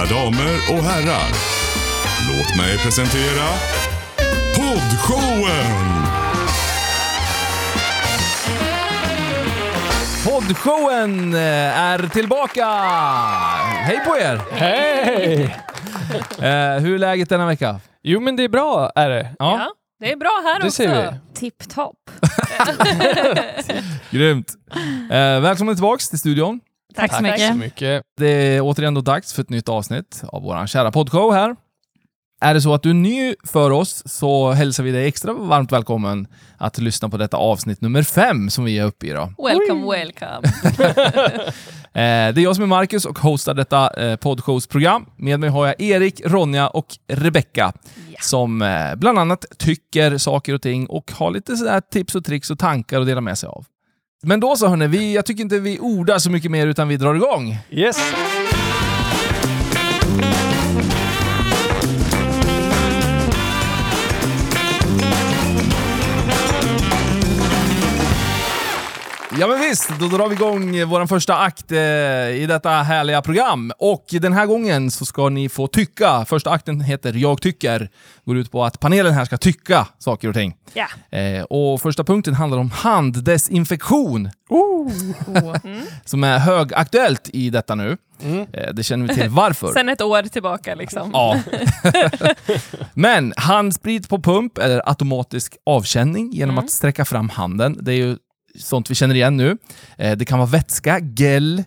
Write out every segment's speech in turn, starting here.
Mina damer och herrar, låt mig presentera Poddshowen! Poddshowen eh, är tillbaka! Hej på er! Hej! Eh, hur är läget denna vecka? Jo men det är bra är det. Ja, det är bra här Det också. ser vi. Tipptopp. Grymt! Eh, välkommen tillbaks till studion. Tack, så Tack mycket. så mycket. Det är återigen då dags för ett nytt avsnitt av vår kära poddshow här. Är det så att du är ny för oss så hälsar vi dig extra varmt välkommen att lyssna på detta avsnitt nummer fem som vi är uppe i idag. Welcome, welcome. Eh, det är jag som är Marcus och hostar detta eh, poddshowsprogram. Med mig har jag Erik, Ronja och Rebecka som eh, bland annat tycker saker och ting och har lite sådär tips och tricks och tankar att dela med sig av. Men då så hörni, vi, jag tycker inte vi ordar så mycket mer utan vi drar igång. Yes. Ja men visst, då drar vi igång vår första akt eh, i detta härliga program. Och den här gången så ska ni få tycka. Första akten heter Jag tycker. Går ut på att panelen här ska tycka saker och ting. Ja. Eh, och första punkten handlar om handdesinfektion. Mm. Som är högaktuellt i detta nu. Eh, det känner vi till varför. Sen ett år tillbaka liksom. Ja. Men handsprit på pump eller automatisk avkänning genom Mm. att sträcka fram handen. Det är ju sånt vi känner igen nu. Eh, det kan vara vätska, gel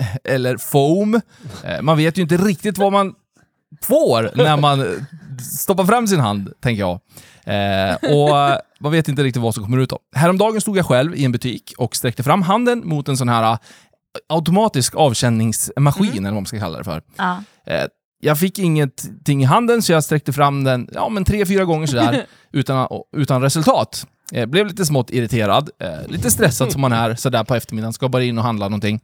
eh, eller foam. Eh, man vet ju inte riktigt vad man får när man stoppar fram sin hand, tänker jag. Och man vet inte riktigt vad som kommer ut då. Häromdagen stod jag själv i en butik och sträckte fram handen mot en sån här automatisk avkänningsmaskin, eller vad man ska kalla det för. Ja. Jag fick ingenting i handen så jag sträckte fram den ja, men tre, fyra gånger sådär utan, utan resultat. Eh, blev lite smått irriterad, eh, lite stressad som man är sådär på eftermiddagen, ska bara in och handla någonting.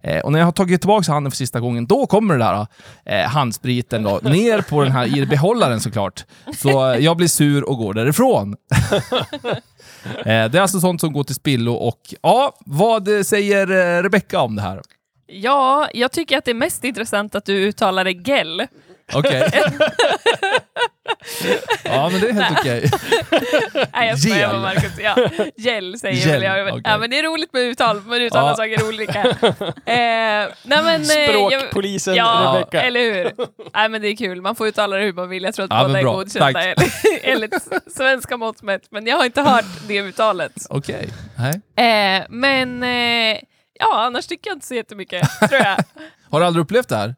Eh, och när jag har tagit tillbaka handen för sista gången, då kommer det där eh, handspriten då, ner på den här i behållaren såklart. Så eh, jag blir sur och går därifrån. eh, det är alltså sånt som går till spillo och ja, vad säger eh, Rebecka om det här? ja, jag tycker att det är mest intressant att du uttalar det gel. Okej. ja, men det är helt okej. Nej, jag skojar Gel. bara Marcus. Ja, gel säger Gel, väl jag. okej. Ja, men det är roligt med uttal, man uttalar Ja. saker olika. eh, nej, men, eh, jag- Språkpolisen Ja, Rebecka. eller hur? Nej, men det är kul. Man får uttala det hur man vill. Jag tror att Ja, men båda är bra. godkända Tack. enligt- enligt svenska mått mätt. Men jag har inte hört det uttalet. Okej. Nej. Eh, men eh, ja, annars tycker jag inte så jättemycket, tror jag. Har du aldrig upplevt det här?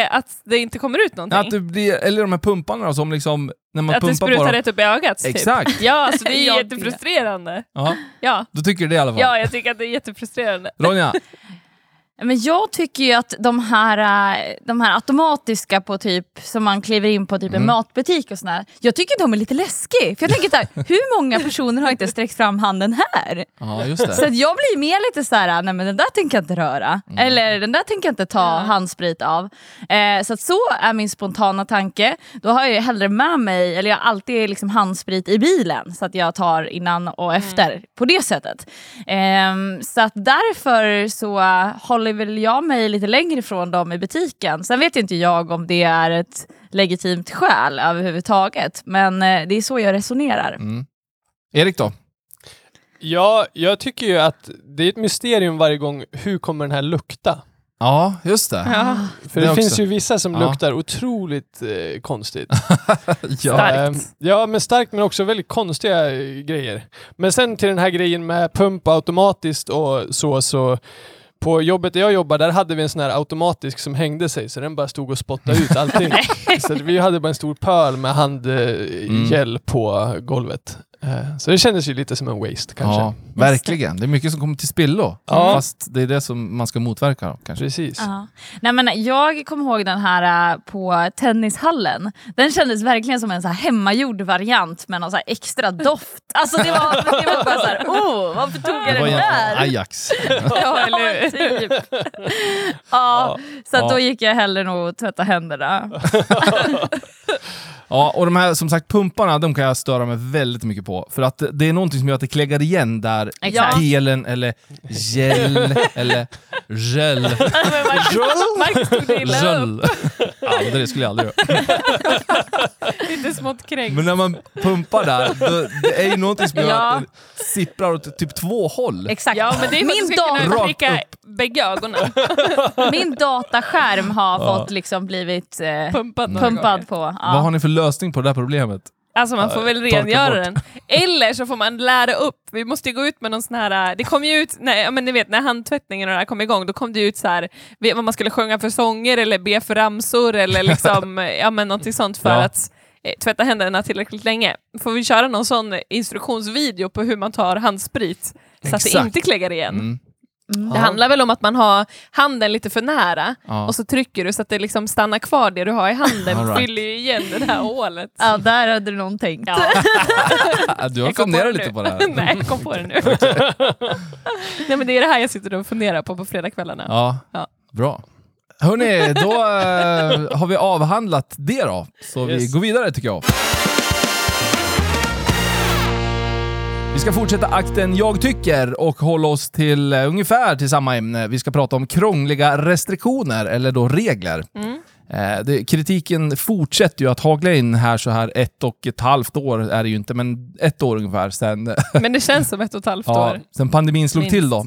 Eh, att det inte kommer ut någonting. Att det blir, eller de här pumparna då, som liksom, när man Att det pumpar på sprutar rätt upp i ögat. Typ. Exakt. Ja, alltså det är det. jättefrustrerande. Ja, Ja. då tycker du det i alla fall. ja, jag tycker att det är jättefrustrerande. Ronja? Men jag tycker ju att de här, äh, de här automatiska på typ, som man kliver in på typ en matbutik och sådär, jag tycker de är lite läskiga. För jag tänker såhär, hur många personer har inte sträckt fram handen här? Ja, just Så det. att jag blir mer lite såhär, nej men den där tänker jag inte röra. Eller den där tänker jag inte ta Ja. handsprit av. Eh, så att så är min spontana tanke. Då har jag ju hellre med mig, eller jag har alltid liksom handsprit i bilen så att jag tar innan och efter på det sättet. Ehm, så att därför så eh, håller väl jag mig lite längre ifrån dem i butiken. Sen vet inte jag om det är ett legitimt skäl överhuvudtaget. Men eh, det är så jag resonerar. Mm. Erik då? Ja, jag tycker ju att det är ett mysterium varje gång, hur kommer den här lukta? Ja, just det. Ja. För Det det, finns ju vissa som Ja. luktar otroligt eh, konstigt. Ja. Starkt. Eh, ja, men starkt men också väldigt konstiga eh, grejer. Men sen till den här grejen med pump automatiskt och så, så på jobbet där jag jobbar, där hade vi en sån här automatisk som hängde sig, så den bara stod och spottade ut allting. så vi hade bara en stor pöl med handgel på golvet. Eh, Så det kändes ju lite som en waste kanske. ja, verkligen. Det är mycket som kommer till spillo. Ja. Fast det är det som man ska motverka kanske. Precis. Ja. Nej, men jag kommer ihåg den här äh, på tennishallen. Den kändes verkligen som en så här hemmagjord variant med någon så här extra doft. Alltså det var, det var bara så här, oh, varför tog jag Det var den där? Ajax. Ja, eller hur? typ. Ja, så att Ja. då gick jag hellre nog och tvätta händerna. Ja, och de här som sagt pumparna, de kan jag störa mig väldigt mycket på. För att det är någonting som gör att det kläggar igen där Exakt. gelen eller gel eller gel. Men Marcus- tog det illa upp. Gel. Ja, det skulle jag aldrig göra. Lite smått kränkt. Men när man pumpar där, då, det är ju någonting som gör Ja. att det sipprar åt typ två håll. Exakt. Ja, men det är för att min, du ska kunna Rakt pricka bägge ögonen. min dataskärm har fått liksom blivit eh, Pumpad pumpad på. Vad har ni för lösning på det här problemet? Alltså man får väl rengöra den. Eller så får man lära upp. Vi måste ju gå ut med någon sån här... Det kom ju ut, nej, men ni vet när handtvättningen och det här kom igång, då kom det ut så här vad man skulle sjunga för sånger eller be för ramsor eller liksom, ja men någonting sånt för Ja. att eh, tvätta händerna tillräckligt länge. Får vi köra någon sån instruktionsvideo på hur man tar handsprit så att det Exakt. inte kläggar igen. Mm. Mm. Det handlar väl om att man har handen lite för nära Ja. och så trycker du så att det liksom stannar kvar det du har i handen, All right. fyller ju igen det där hålet. Ja, där hade du någon tänkt. Ja. Du har funderat det lite nu. på det här. Nej, jag kom på det nu. Nej men det är det här jag sitter och funderar på på fredagskvällarna. Ja, Ja. bra. Hörni, då eh, har vi avhandlat det då. Så vi Yes. går vidare tycker jag. Vi ska fortsätta akten Jag tycker och hålla oss till eh, ungefär till samma ämne. Vi ska prata om krångliga restriktioner, eller då regler. Mm. Eh, det, kritiken fortsätter ju att hagla in här så här ett och ett halvt år är det ju inte, men ett år ungefär sen Men det känns som ett och ett halvt Ja, år. sen pandemin slog till då.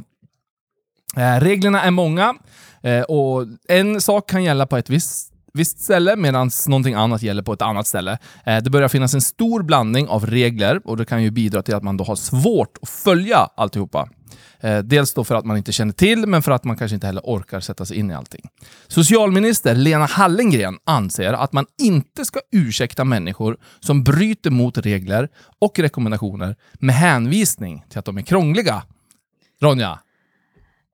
Eh, reglerna är många eh, och en sak kan gälla på ett visst, visst ställe medan någonting annat gäller på ett annat ställe. Eh, det börjar finnas en stor blandning av regler och det kan ju bidra till att man då har svårt att följa alltihopa. Eh, dels då för att man inte känner till, men för att man kanske inte heller orkar sätta sig in i allting. Socialminister Lena Hallengren anser att man inte ska ursäkta människor som bryter mot regler och rekommendationer med hänvisning till att de är krångliga. Ronja?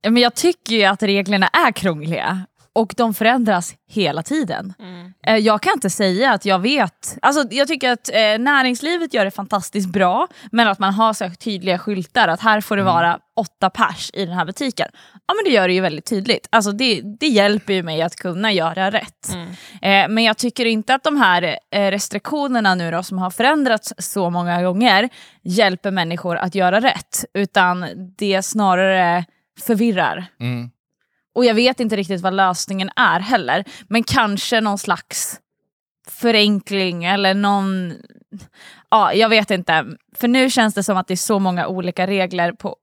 Men jag tycker ju att reglerna är krångliga och de förändras hela tiden. Mm. Eh, Jag kan inte säga att jag vet. Alltså, jag tycker att eh, näringslivet gör det fantastiskt bra, men att man har så tydliga skyltar att här får det vara åtta pers i den här butiken. Ja men det gör det ju väldigt tydligt. Alltså, det, det hjälper ju mig att kunna göra rätt. Mm. Eh, men jag tycker inte att de här eh, restriktionerna nu då, som har förändrats så många gånger hjälper människor att göra rätt, utan det snarare förvirrar. Mm. Och jag vet inte riktigt vad lösningen är heller. Men kanske någon slags förenkling eller någon... Ja, jag vet inte. För nu känns det som att det är så många olika regler på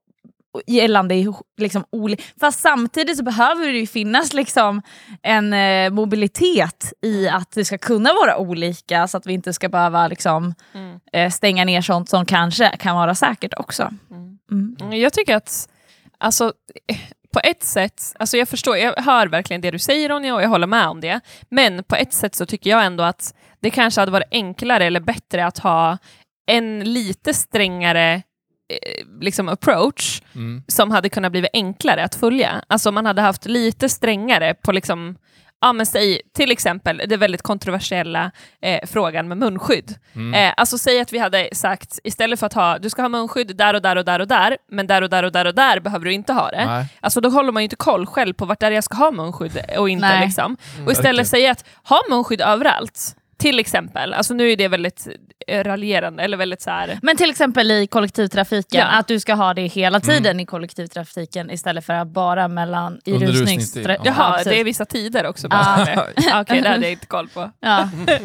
gällande liksom, oli- Fast samtidigt så behöver det ju finnas liksom en eh, mobilitet i att det ska kunna vara olika så att vi inte ska behöva liksom, Mm. eh, stänga ner sånt som kanske kan vara säkert också. Mm. Mm, Jag tycker att, alltså, på ett sätt, alltså jag förstår, jag hör verkligen det du säger Ronja och jag håller med om det, men på ett sätt så tycker jag ändå att det kanske hade varit enklare eller bättre att ha en lite strängare eh, liksom approach Mm. som hade kunnat bli enklare att följa. Alltså man hade haft lite strängare på liksom Ja, men säg till exempel det väldigt kontroversiella eh, frågan med munskydd. Mm. Eh, alltså säg att vi hade sagt, istället för att ha, du ska ha munskydd där och där och där och där, men där och där och där och där behöver du inte ha det. Nej. Alltså då håller man ju inte koll själv på vart där jag ska ha munskydd och inte. Nej. Liksom. Och istället verkligen. säga att ha munskydd överallt. Till exempel, alltså nu är det väldigt eh, raljerande, eller väldigt så här. Men till exempel i kollektivtrafiken, Ja. att du ska ha det hela tiden i kollektivtrafiken istället för att bara mellan i rusningstid, ja. Jaha, precis. det är vissa tider också. Ja. bara. Okej, det hade jag inte koll på. Ja.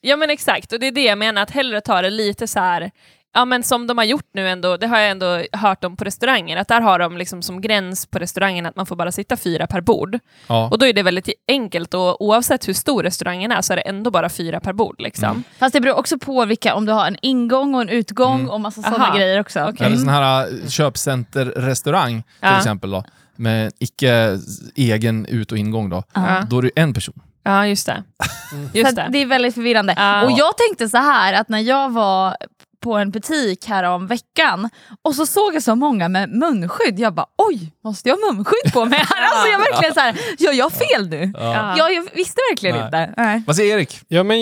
Ja men exakt, och det är det jag menar, att hellre ta det lite så här Ja men som de har gjort nu ändå, det har jag ändå hört om på restauranger, att där har de liksom som gräns på restaurangen att man får bara sitta fyra per bord. Ja. Och då är det väldigt enkelt och oavsett hur stor restaurangen är så är det ändå bara fyra per bord. Liksom. Mm. Fast det beror också på vilka, om du har en ingång och en utgång Mm. och massa sådana Aha. grejer också. Okej. Eller sån här äh, köpcenterrestaurang till Ja. exempel då, med icke egen ut och ingång då. Ja. Då är det en person. Ja just det. Så Just det. det är väldigt förvirrande. Ja. Och jag tänkte så här att när jag var på en butik här om veckan och så såg jag så många med munskydd. Jag bara oj, måste jag ha munskydd på mig? här? alltså jag verkligen så här, gör jag fel nu? Ja. Jag, jag visste verkligen Nej. inte. Nej. Vad säger Erik? Ja, men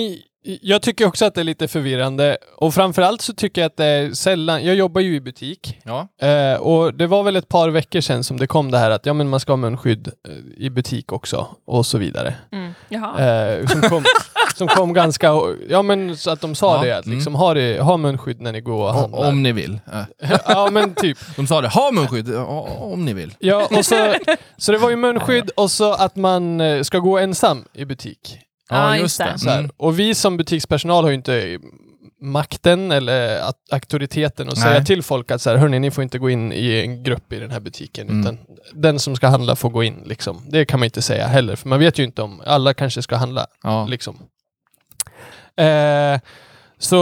Jag tycker också att det är lite förvirrande och framförallt så tycker jag att det är sällan, jag jobbar ju i butik Ja. eh, och det var väl ett par veckor sedan som det kom det här att ja men man ska ha munskydd eh, i butik också och så vidare. Mm. Jaha. Eh, som, kom, som kom ganska, ja men så att de sa Ja, det att mm. liksom ha, det, ha munskydd när ni går och handlar. Om ni vill. Ja men typ. De sa det, ha munskydd om ni vill. Ja, och så, så det var ju munskydd och så att man ska gå ensam i butik. Ja, just det. Så här. Mm. Och vi som butikspersonal har ju inte makten eller auktoriteten att Nej. säga till folk att så här, hörni, ni får inte gå in i en grupp i den här butiken, Mm. utan den som ska handla får gå in. Liksom. Det kan man inte säga heller, för man vet ju inte om alla kanske ska handla. Ja. Liksom. Eh, så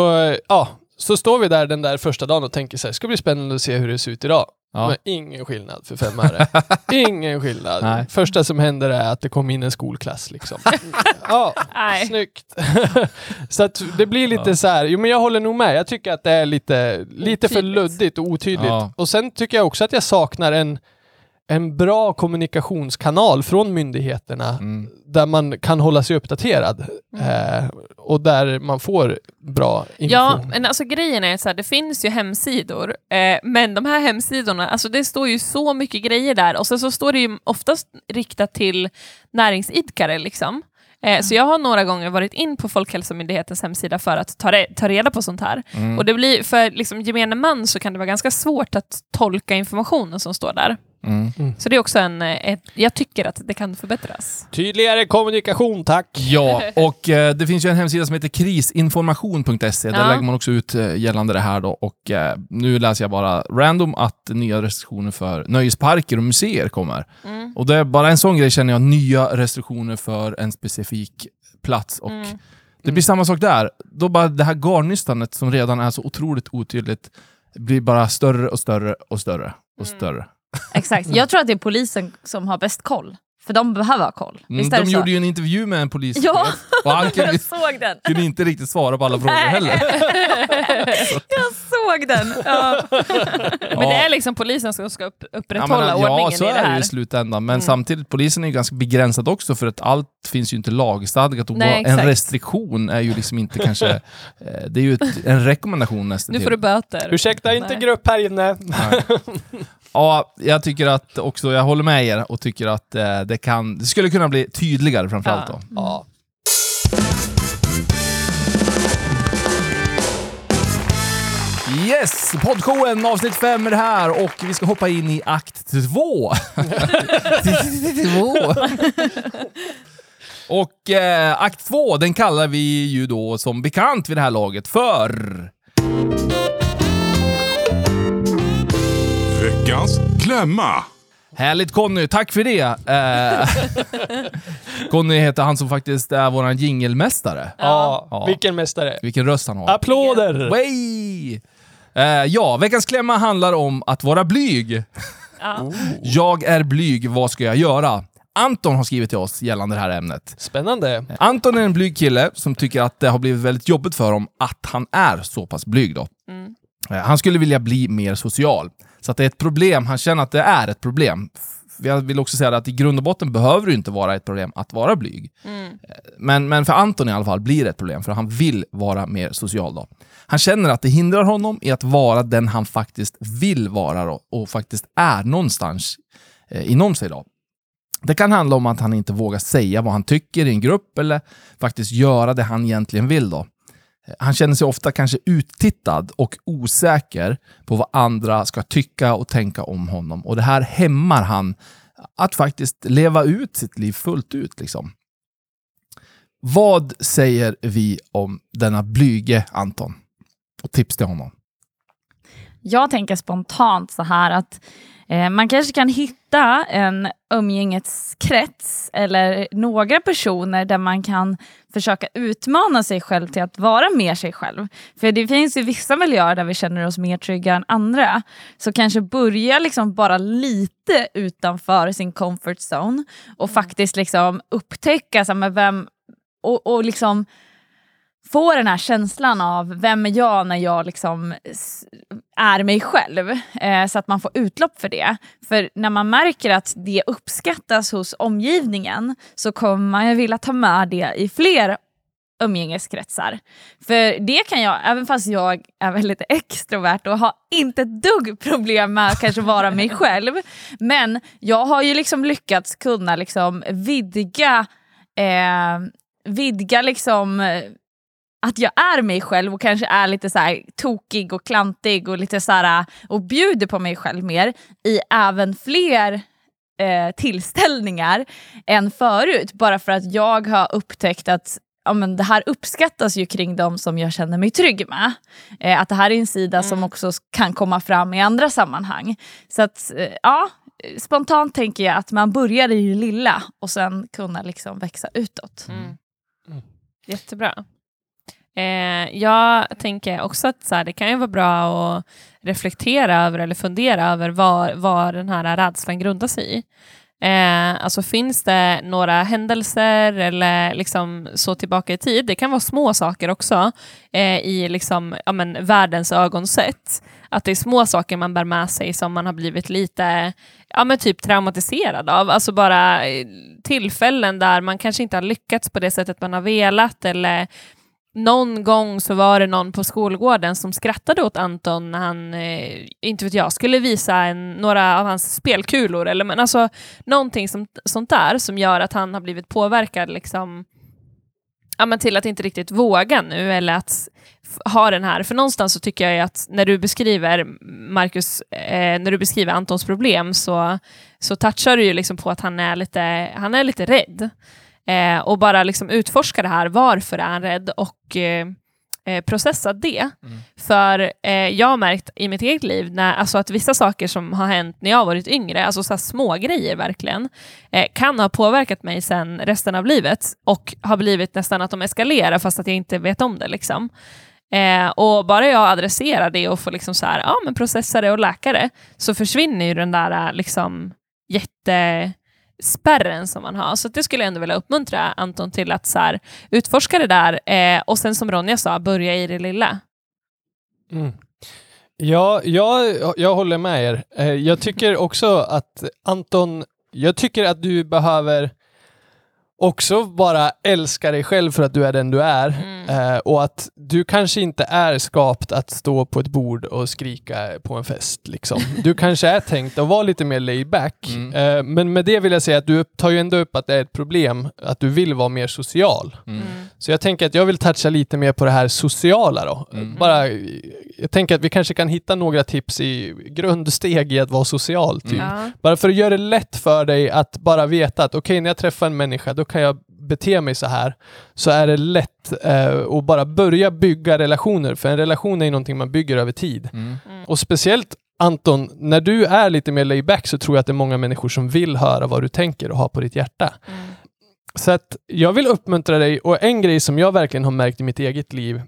ja, så står vi där den där första dagen och tänker så här, ska bli spännande att se hur det ser ut idag. Ja. Men ingen skillnad för fem öre. ingen skillnad. Nej. Första som händer är att det kommer in en skolklass. Liksom. ja, Nej. snyggt. så att det blir lite Ja. så här, jo men jag håller nog med. Jag tycker att det är lite, lite för luddigt och otydligt. Ja. Och sen tycker jag också att jag saknar en, en bra kommunikationskanal från myndigheterna Mm. där man kan hålla sig uppdaterad eh, och där man får bra info. Ja, men alltså grejen är så här, det finns ju hemsidor, eh, men de här hemsidorna, alltså det står ju så mycket grejer där och sen så står det ju oftast riktat till näringsidkare liksom. Eh, så jag har några gånger varit in på Folkhälsomyndighetens hemsida för att ta, re- ta reda på sånt här. Mm. Och det blir, för liksom gemene man så kan det vara ganska svårt att tolka informationen som står där. Mm. Så det är också en, eh, ett, jag tycker att det kan förbättras. Tydligare kommunikation, tack! Ja, och eh, det finns ju en hemsida som heter krisinformation.se. Där Ja. lägger man också ut eh, gällande det här då. Och eh, nu läser jag bara random att nya restriktioner för nöjesparker och museer kommer. Mm. Och det är bara en sån grej känner jag, nya restriktioner för en specifik plats. Och Mm. det blir samma sak där. Då bara det här garnnystanet som redan är så otroligt otydligt blir bara större och större och större och Mm. större. Exakt. Jag tror att det är polisen som har bäst koll. För de behöver ha koll. Mm, de så? gjorde ju en intervju med en polis Ja, och han kunde, jag såg den. kunde inte riktigt svara på alla frågor Nej. heller. Jag såg den. Ja. Men det är liksom polisen som ska upp, Ja, upprätthålla men, ordningen ja, så i det är det här. i slutändan. Men Mm. samtidigt, polisen är ju ganska begränsad också för att allt finns ju inte lagstadgat. Och Nej, en restriktion är ju liksom inte kanske... eh, Det är ju ett, en rekommendation nästan Nu får du böter. Ursäkta, inte Nej. grupp här inne. Ja, jag tycker att också, jag håller med er och tycker att eh, det, kan, det skulle kunna bli tydligare framförallt Ja. då. Ja. Yes! Poddshowen avsnitt 5 är det här och vi ska hoppa in i akt 2. och eh, akt 2, den kallar vi ju då som bekant vid det här laget för... Veckans klämma. Härligt Conny, tack för det! Eh, Conny heter han som faktiskt är våran jingelmästare. Ja. Ja. vilken mästare. Vilken röst han har. Applåder! Way! Eh, ja, veckans klämma handlar om att vara blyg. Ja. Jag är blyg, vad ska jag göra? Anton har skrivit till oss gällande det här ämnet. Spännande. Anton är en blyg kille som tycker att det har blivit väldigt jobbigt för honom att han är så pass blyg. Då. Mm. Eh, Han skulle vilja bli mer social. Så att det är ett problem, han känner att det är ett problem. Jag vill också säga att i grund och botten behöver det inte vara ett problem att vara blyg. Mm. Men, men för Anton i alla fall blir det ett problem, för han vill vara mer social. Då. Han känner att det hindrar honom i att vara den han faktiskt vill vara då, och faktiskt är någonstans eh, inom sig. Då. Det kan handla om att han inte vågar säga vad han tycker i en grupp eller faktiskt göra det han egentligen vill. Då. Han känner sig ofta kanske uttittad och osäker på vad andra ska tycka och tänka om honom. Och det här hämmar han att faktiskt leva ut sitt liv fullt ut. Liksom. Vad säger vi om denna blyge Anton? Och tips till honom. Jag tänker spontant så här att Eh, man kanske kan hitta en umgängeskrets eller några personer där man kan försöka utmana sig själv till att vara mer sig själv. För det finns ju vissa miljöer där vi känner oss mer trygga än andra. Så kanske börja liksom bara lite utanför sin comfort zone och faktiskt liksom upptäcka så med vem och, och liksom få den här känslan av vem är jag när jag liksom är mig själv. Eh, så att man får utlopp för det. För när man märker att det uppskattas hos omgivningen så kommer man vilja ta med det i fler umgängeskretsar. För det kan jag, även fast jag är väldigt extrovert och har inte ett dugg problem med att kanske vara mig själv, men jag har ju liksom lyckats kunna liksom vidga, eh, vidga liksom eh, att jag är mig själv och kanske är lite så här tokig och klantig och lite så här, och bjuder på mig själv mer i även fler eh, tillställningar än förut. Bara för att jag har upptäckt att ja, men det här uppskattas ju kring dem som jag känner mig trygg med. Eh, att det här är en sida Mm. som också kan komma fram i andra sammanhang. Så att, eh, ja, spontant tänker jag att man börjar i det lilla och sen kunna liksom växa utåt. Mm. Mm. Jättebra. Eh, jag tänker också att så här, det kan ju vara bra att reflektera över eller fundera över vad, vad den här rädslan grundar sig i. Eh, alltså finns det några händelser eller liksom så tillbaka i tid, det kan vara små saker också, eh, i liksom, ja, men, världens ögonsätt. Att det är små saker man bär med sig som man har blivit lite ja, men typ traumatiserad av. Alltså bara eh, tillfällen där man kanske inte har lyckats på det sättet man har velat eller någon gång så var det någon på skolgården som skrattade åt Anton när han, eh, inte vet jag, skulle visa en, några av hans spelkulor. Eller, men alltså, någonting som, sånt där som gör att han har blivit påverkad liksom, ja, men till att inte riktigt våga nu eller att ha den här. För någonstans så tycker jag att när du beskriver Marcus, eh, när du beskriver Antons problem så, så touchar du ju liksom på att han är lite, han är lite rädd. Eh, och bara liksom utforska det här, varför är han rädd och eh, eh, processa det. För eh, jag har märkt i mitt eget liv när, alltså att vissa saker som har hänt när jag har varit yngre, alltså så små grejer verkligen, eh, kan ha påverkat mig sen resten av livet och har blivit nästan att de eskalerar fast att jag inte vet om det. Liksom. Eh, och bara jag adresserar det och får liksom så här, ja, men processa det och läka det, så försvinner ju den där eh, liksom, spärren som man har. Så det skulle jag ändå vilja uppmuntra Anton till att så här, utforska det där eh, och sen som Ronja sa, börja i det lilla. Mm. Ja, jag, jag håller med er. Eh, Jag tycker också att Anton, jag tycker att du behöver också bara älska dig själv för att du är den du är. Mm. Eh, och att du kanske inte är skapt att stå på ett bord och skrika på en fest. Liksom. Du kanske är tänkt att vara lite mer laid back. Mm. Eh, men med det vill jag säga att du tar ju ändå upp att det är ett problem, att du vill vara mer social. Mm. Så jag tänker att jag vill toucha lite mer på det här sociala då. Mm. Bara, jag tänker att vi kanske kan hitta några tips i grundsteg i att vara social. Typ. Ja. Bara för att göra det lätt för dig att bara veta att okej, när jag träffar en människa, då kan jag bete mig så här. Så är det lätt eh, att bara börja bygga relationer, för en relation är ju någonting man bygger över tid. Mm. Och speciellt Anton, när du är lite mer laid back så tror jag att det är många människor som vill höra vad du tänker och har på ditt hjärta. Mm. Så att jag vill uppmuntra dig och en grej som jag verkligen har märkt i mitt eget liv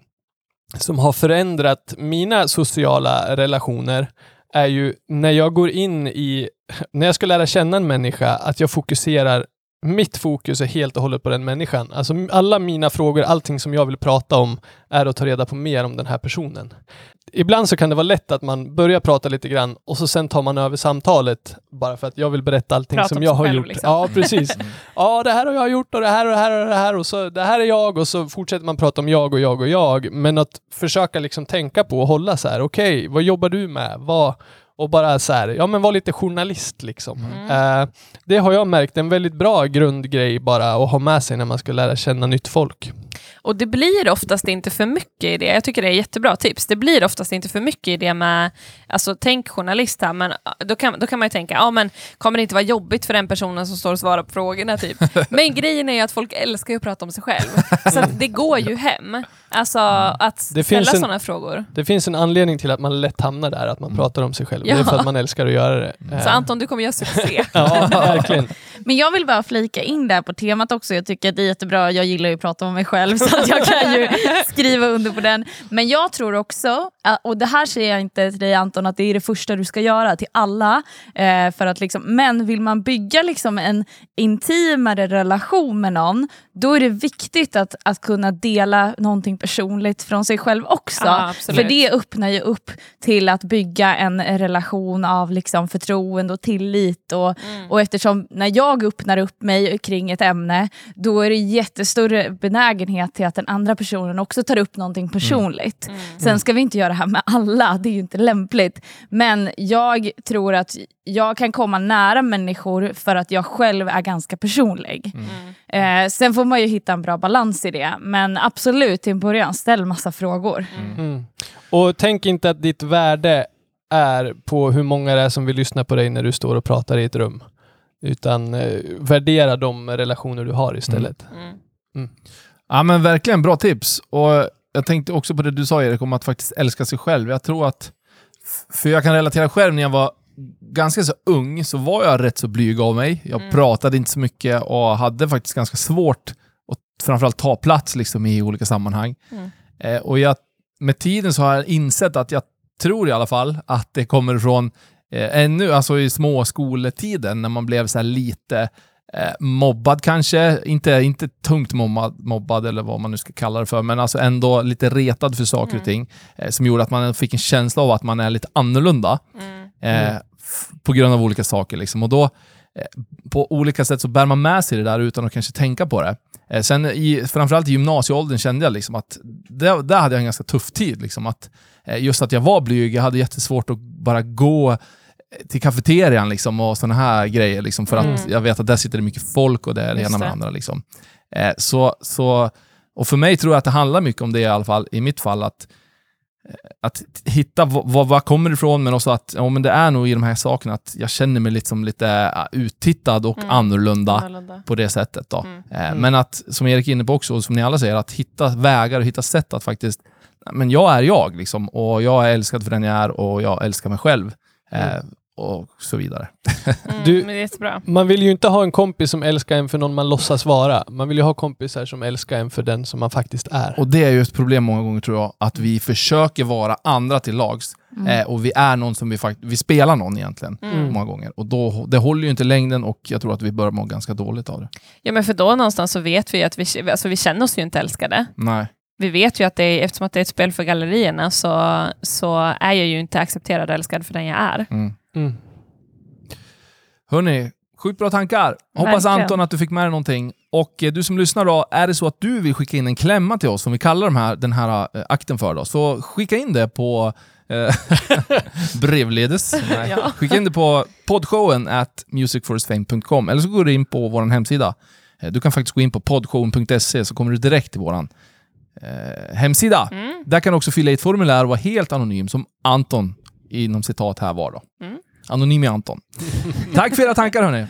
som har förändrat mina sociala relationer är ju när jag går in i, när jag ska lära känna en människa, att jag fokuserar mitt fokus är helt och hållet på den människan. Alltså alla mina frågor, allting som jag vill prata om är att ta reda på mer om den här personen. Ibland så kan det vara lätt att man börjar prata lite grann och så sen tar man över samtalet bara för att jag vill berätta allting Prata som om jag har gjort. liksom. Ja, precis. Ja, det här har jag gjort och det här och det här och det här och så det här är jag och så fortsätter man prata om jag och jag och jag. Men att försöka liksom tänka på och hålla så här, okej, vad jobbar du med? Vad, och bara så här, ja men var lite journalist liksom. Eh, det har jag märkt, en väldigt bra grundgrej bara att ha med sig när man ska lära känna nytt folk. Och det blir oftast inte för mycket i det. Jag tycker det är jättebra tips. Det blir oftast inte för mycket i det med, alltså tänk journalist här, men då kan, då kan man ju tänka, ja men kommer det inte vara jobbigt för den personen som står och svarar på frågorna typ? Men grejen är ju att folk älskar ju att prata om sig själv. Så det går ju hem. Alltså att Det ställa sådana frågor. Det finns en anledning till att man lätt hamnar där, att man pratar om sig själv. Det är Ja. för att man älskar att göra det. Så Eh, Anton, du kommer göra succé. Ja, verkligen. Men jag vill bara flika in där på temat också. Jag tycker det är jättebra. Jag gillar ju att prata om mig själv så att jag kan ju skriva under på den. Men jag tror också, och det här säger jag inte till dig Anton, att det är det första du ska göra till alla. Eh, för att liksom, men vill man bygga liksom en intimare relation med någon, då är det viktigt att, att kunna dela någonting personligt från sig själv också. Ja, för det öppnar ju upp till att bygga en relation av liksom förtroende och tillit. Och, Mm. och eftersom när jag jag öppnar upp mig kring ett ämne, då är det jättestor benägenhet till att den andra personen också tar upp någonting personligt. Sen ska vi inte göra det här med alla, det är ju inte lämpligt. Men jag tror att jag kan komma nära människor för att jag själv är ganska personlig. Eh, sen får man ju hitta en bra balans i det. Men absolut, till en början, ställ massa frågor. Mm. Och tänk inte att ditt värde är på hur många det är som vill lyssna på dig när du står och pratar i ett rum. Utan eh, värdera de relationer du har istället. Mm. Ja men verkligen bra tips. Och jag tänkte också på det du sa Erik om att faktiskt älska sig själv. Jag tror att, för jag kan relatera själv när jag var ganska så ung så var jag rätt så blyg av mig. Jag Mm. pratade inte så mycket och hade faktiskt ganska svårt att framförallt ta plats liksom, i olika sammanhang. Mm. Eh, och jag, med tiden så har jag insett att jag tror i alla fall att det kommer från eh, ännu, alltså i småskoletiden när man blev så lite eh, mobbad kanske, inte, inte tungt mobbad, mobbad eller vad man nu ska kalla det för, men alltså ändå lite retad för saker och ting eh, som gjorde att man fick en känsla av att man är lite annorlunda Mm. eh, f- på grund av olika saker. Liksom. Och då, eh, på olika sätt så bär man med sig det där utan att kanske tänka på det. Eh, sen i, framförallt i gymnasieåldern kände jag liksom att där, där hade jag en ganska tuff tid. Liksom, att, just att jag var blyg, jag hade jättesvårt att bara gå till kafeterian liksom, och sådana här grejer. Liksom, för att Mm. jag vet att där sitter det mycket folk och det är det ena med det. andra. Liksom. Eh, så, så, och för mig tror jag att det handlar mycket om det i alla fall, i mitt fall, att att hitta vad, vad, vad kommer ifrån, men också att ja, men det är nog i de här sakerna att jag känner mig lite som lite äh, uttittad och Mm. annorlunda Annorlunda. på det sättet. Då. Mm. Eh, Men att, som Erik är inne på också, och som ni alla säger, att hitta vägar och hitta sätt att faktiskt, "Nej, men jag är jag liksom, och jag är älskad för den jag är och jag älskar mig själv. Eh, och så vidare. Mm. Du- Men det är jättebra. Man vill ju inte ha en kompis som älskar en för någon man låtsas vara. Man vill ju ha kompisar som älskar en för den som man faktiskt är. Och det är ju ett problem många gånger tror jag, att vi försöker vara andra till lags. Eh, och vi är någon som vi faktiskt, vi spelar någon egentligen, Mm. många gånger. Och då, det håller ju inte längden och jag tror att vi börjar må ganska dåligt av det. Ja, men för då någonstans så vet vi att vi, alltså vi känner oss ju inte älskade. Nej. Vi vet ju att det är, eftersom att det är ett spel för gallerierna så, så är jag ju inte accepterad och älskad för den jag är. Mm. Mm. Hörni, sjukt bra tankar. Hoppas Verkligen. Anton att du fick med dig någonting. Och eh, du som lyssnar då, är det så att du vill skicka in en klämma till oss, som vi kallar de här, den här eh, akten för, då, så skicka in det på eh, brevledes. Ja. Skicka in det på poddshowen at musicforestfame.com eller så går du in på vår hemsida. Du kan faktiskt gå in på poddshowen.se så kommer du direkt till vår eh, hemsida. Mm. Där kan du också fylla i ett formulär och vara helt anonym som Anton inom citat här var. Då. Mm. Anonym är Anton. Tack för era tankar hörni.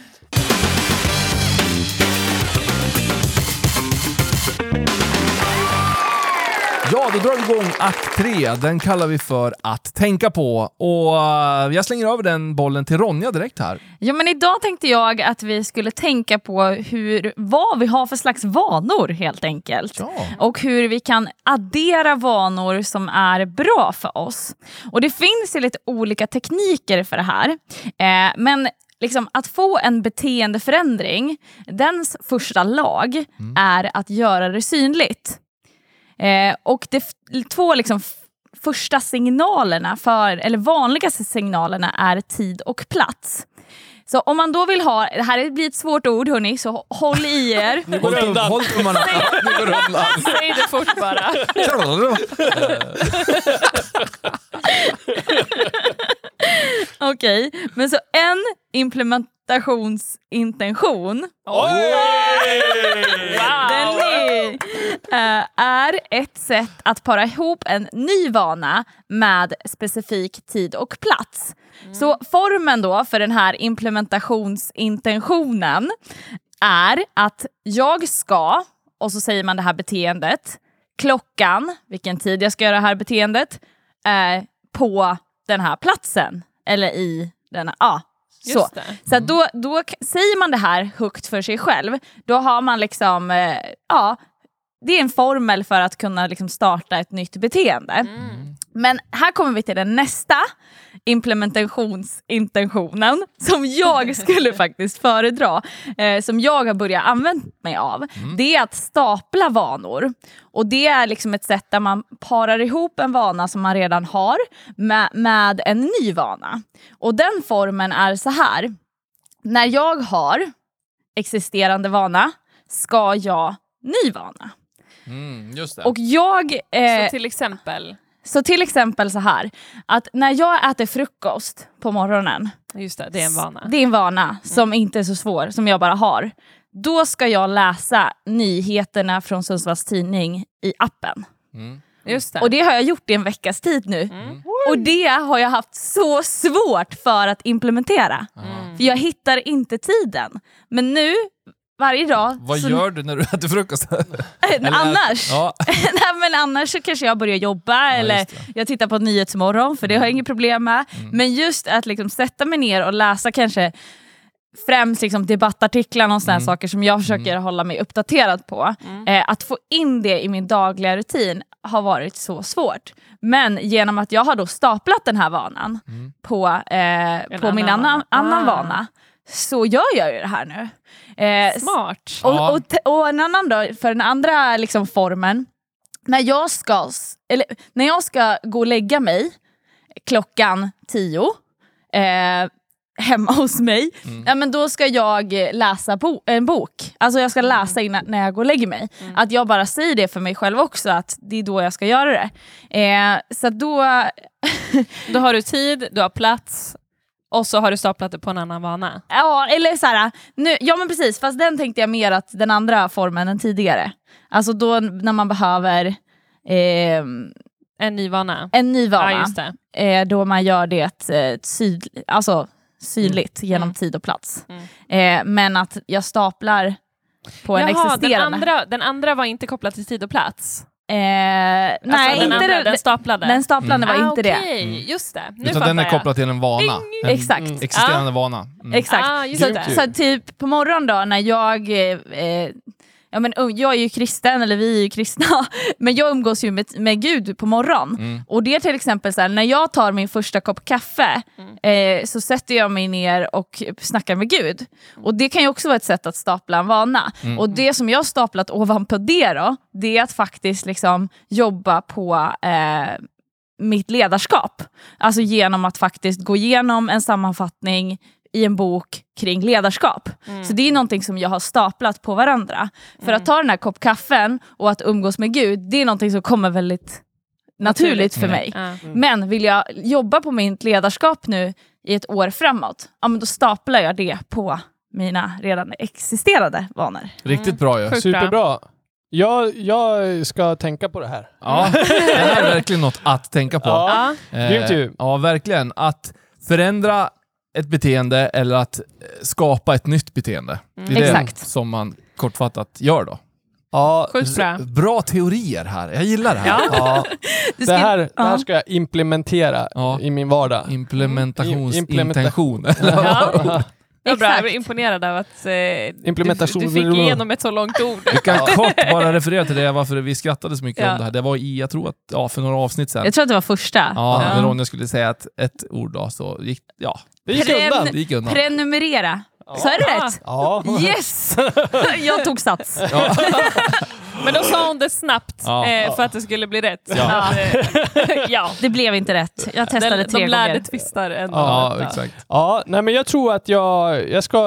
Ja, då drar vi igång akt tre. Den kallar vi för att tänka på. Och eh, jag slänger över den bollen till Ronja direkt här. Ja, men idag tänkte jag att vi skulle tänka på hur, vad vi har för slags vanor helt enkelt. Ja. Och hur vi kan addera vanor som är bra för oss. Och det finns ju lite olika tekniker för det här. Eh, men liksom, att få en beteendeförändring, dens första lag är att göra det synligt. Eh, och de två liksom första signalerna, för, eller vanligaste signalerna, är tid och plats. Så om man då vill ha, det här blir ett svårt ord hörni, så håll i er. Håll undan. håll tummarna. Nu går det undan. Säg det fort bara. Okej, men så en implementationsintention eh, är ett sätt att para ihop en ny vana med specifik tid och plats. Så formen då för den här implementationsintentionen är att jag ska, och så säger man det här beteendet, klockan, vilken tid jag ska göra det här beteendet, eh, på den här platsen. Eller i den här, ja. Så, så att då, då säger man det här högt för sig själv, då har man liksom, eh, ja, det är en formel för att kunna liksom starta ett nytt beteende. Men här kommer vi till den nästa implementationsintentionen som jag skulle faktiskt föredra, eh, som jag har börjat använda mig av. Det är att stapla vanor. Och det är liksom ett sätt där man parar ihop en vana som man redan har med, med en ny vana. Och den formen är så här. När jag har existerande vana ska jag ny vana. Mm, just det. Och jag... Eh, Så till exempel, så till exempel så här, att när jag äter frukost på morgonen, just det, det är en vana. det är en vana som inte är så svår, som jag bara har. Då ska jag läsa nyheterna från Sundsvalls Tidning i appen. Mm. Just det. Och det har jag gjort i en veckas tid nu. Mm. Och det har jag haft så svårt för att implementera. Mm. För jag hittar inte tiden. Men nu, varje dag... Vad så- gör du när du äter frukost? Eller- annars? Ja. Nej, men annars så kanske jag börjar jobba eller det. Mm. jag tittar på Nyhetsmorgon för det har jag inget problem med. Men just att liksom sätta mig ner och läsa kanske främst liksom debattartiklar och sådana Mm. saker som jag försöker hålla mig uppdaterad på. Eh, att få in det i min dagliga rutin har varit så svårt. Men genom att jag har då staplat den här vanan Mm. på, eh, på min annan annan, vana. annan Ah. vana så gör jag ju det här nu. Eh, Smart. Och, och, och en annan då, för den andra liksom formen, när jag, ska, eller, när jag ska gå och lägga mig klockan tio eh, hemma hos mig, ja, men då ska jag läsa bo- en bok. Alltså jag ska läsa innan, när jag går och lägger mig. Att jag bara säger det för mig själv också, att det är då jag ska göra det. Eh, så att då, Då har du tid, du har plats och så har du staplat det på en annan vana. Ja, eller så här, nu, ja men precis, fast den tänkte jag mer att den andra formen än tidigare. Alltså då när man behöver ehm, En ny vana. en ny vana, Ja, eh, då man gör det eh, syd, alltså, synligt genom Mm. tid och plats. Mm. Eh, men att jag staplar på en Jaha, den existerande. andra, den andra var inte kopplad till tid och plats? Eh, nej, alltså, den, inte andra, det, den staplade? den staplande var ah, inte det. okej. Just det. Nu Utan den är jag. kopplad till en vana. En Exakt. Mm. existerande vana. Mm. Exakt. Ah, just så, så typ på morgonen då när jag eh, Ja, men, jag är ju kristen, eller vi är ju kristna, men jag umgås ju med, med Gud på morgonen. Mm. Och det är till exempel så här, när jag tar min första kopp kaffe eh, så sätter jag mig ner och snackar med Gud. Och det kan ju också vara ett sätt att stapla en vana. Och det som jag har staplat ovanpå det då, det är att faktiskt liksom jobba på eh, mitt ledarskap. Alltså genom att faktiskt gå igenom en sammanfattning i en bok kring ledarskap. Så det är någonting som jag har staplat på varandra. För att ta den här kopp kaffen och att umgås med Gud, det är någonting som kommer väldigt naturligt för mig. Ja. Men vill jag jobba på mitt ledarskap nu i ett år framåt, ja, men då staplar jag det på mina redan existerande vanor. Riktigt bra ju. Sjukt Superbra. Jag, jag ska tänka på det här. Ja, det här är verkligen något att tänka på. Ja. Ja. Ju. Ja, verkligen. Att förändra ett beteende eller att eh, skapa ett nytt beteende. Det är det Exakt. som man kortfattat gör då. Ja, Sjukt bra. Bra teorier här. Jag gillar det här. ja. Du Det, här, det här ja. ska jag implementera Ja. i min vardag. Implementationsintention. Ja. Det bra, jag var imponerad av att eh, du, Implementation- du fick igenom ett så långt ord. Vi kan kort bara referera till det, varför vi skrattade så mycket Ja. om det här. Det var i, jag tror att, ja, för några avsnitt sedan. Jag tror att det var första. Ja, Ja. när Ronja skulle säga ett, ett ord då, så gick, ja, Det gick Pren- undan. det gick undan. Prenumerera. Så är det Ja. rätt? Ja. Yes! jag tog sats. Ja. Men då sa hon det snabbt Ja. eh, för att det skulle bli rätt. Ja. Eh, ja. Det blev inte rätt. Jag testade De, tre de lärde gånger. tvistar ändå. Ja, Ja. exakt. ja, nej men jag tror att jag, jag ska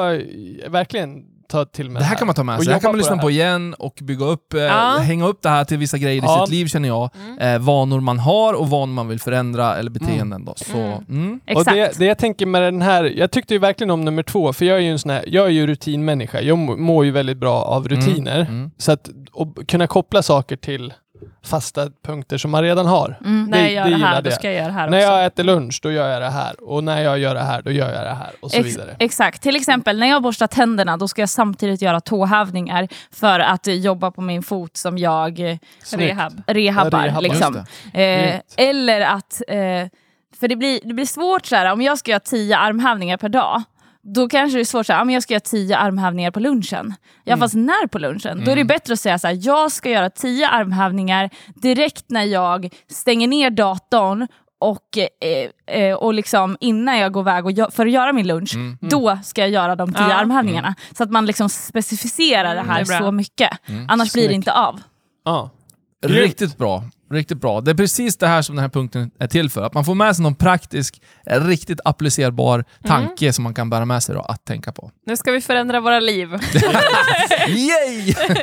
verkligen ta till mig Det här kan man ta med och sig. Det här kan man på lyssna på här. igen och bygga upp, eh, Ja. hänga upp det här till vissa grejer i Ja. sitt liv känner jag. Eh, vanor man har och vanor man vill förändra eller beteenden då. Så, Mm. mm. Och Exakt. det, det jag tänker med den här, jag tyckte ju verkligen om nummer två, för jag är ju en sån här, jag är ju rutinmänniska. Jag må- mår ju väldigt bra av rutiner. Mm. Så att och kunna koppla saker till fasta punkter som man redan har. Mm. När jag Det- gör det det, här, då det. ska jag göra det här När också. jag äter lunch, då gör jag det här. Och när jag gör det här, då gör jag det här. Och så Ex- vidare. exakt. Till exempel när jag borstar tänderna då ska jag samtidigt göra tåhävningar för att jobba på min fot som jag eh, Snyggt. Rehab. rehabbar. Rehabbar. liksom. Just eh, eller att, eh, för det blir, det blir svårt så här, om jag ska göra tio armhävningar per dag, då kanske det är svårt så här, ja, men jag ska göra tio armhävningar på lunchen. Ja Mm. fast när på lunchen? Då är det bättre att säga så här, jag ska göra tio armhävningar direkt när jag stänger ner datorn och, eh, eh, och liksom innan jag går iväg och gö- för att göra min lunch, Mm. då ska jag göra de tio Ja. armhävningarna. Så att man liksom specificerar det Mm, här det så mycket. Mm. Annars blir det Snyggt. inte av. Ja. Riktigt bra. Riktigt bra. Det är precis det här som den här punkten är till för. Att man får med sig någon praktisk, riktigt applicerbar tanke som man kan bära med sig då, att tänka på. Nu ska vi förändra våra liv. Yay!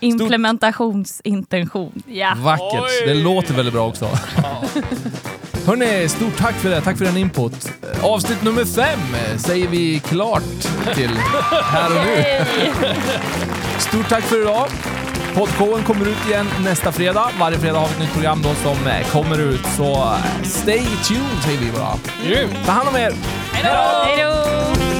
Implementationsintention. ja. Vackert. Oj! Det låter väldigt bra också. Hörni, stort tack för det. Tack för den input. Avsnitt nummer fem eh, säger vi klart till här och nu. Stort tack för idag. Poddshowen kommer ut igen nästa fredag. Varje fredag har vi ett nytt program då som eh, kommer ut. Så eh, stay tuned säger vi bara. Grymt! Ta hand om er. Hej då!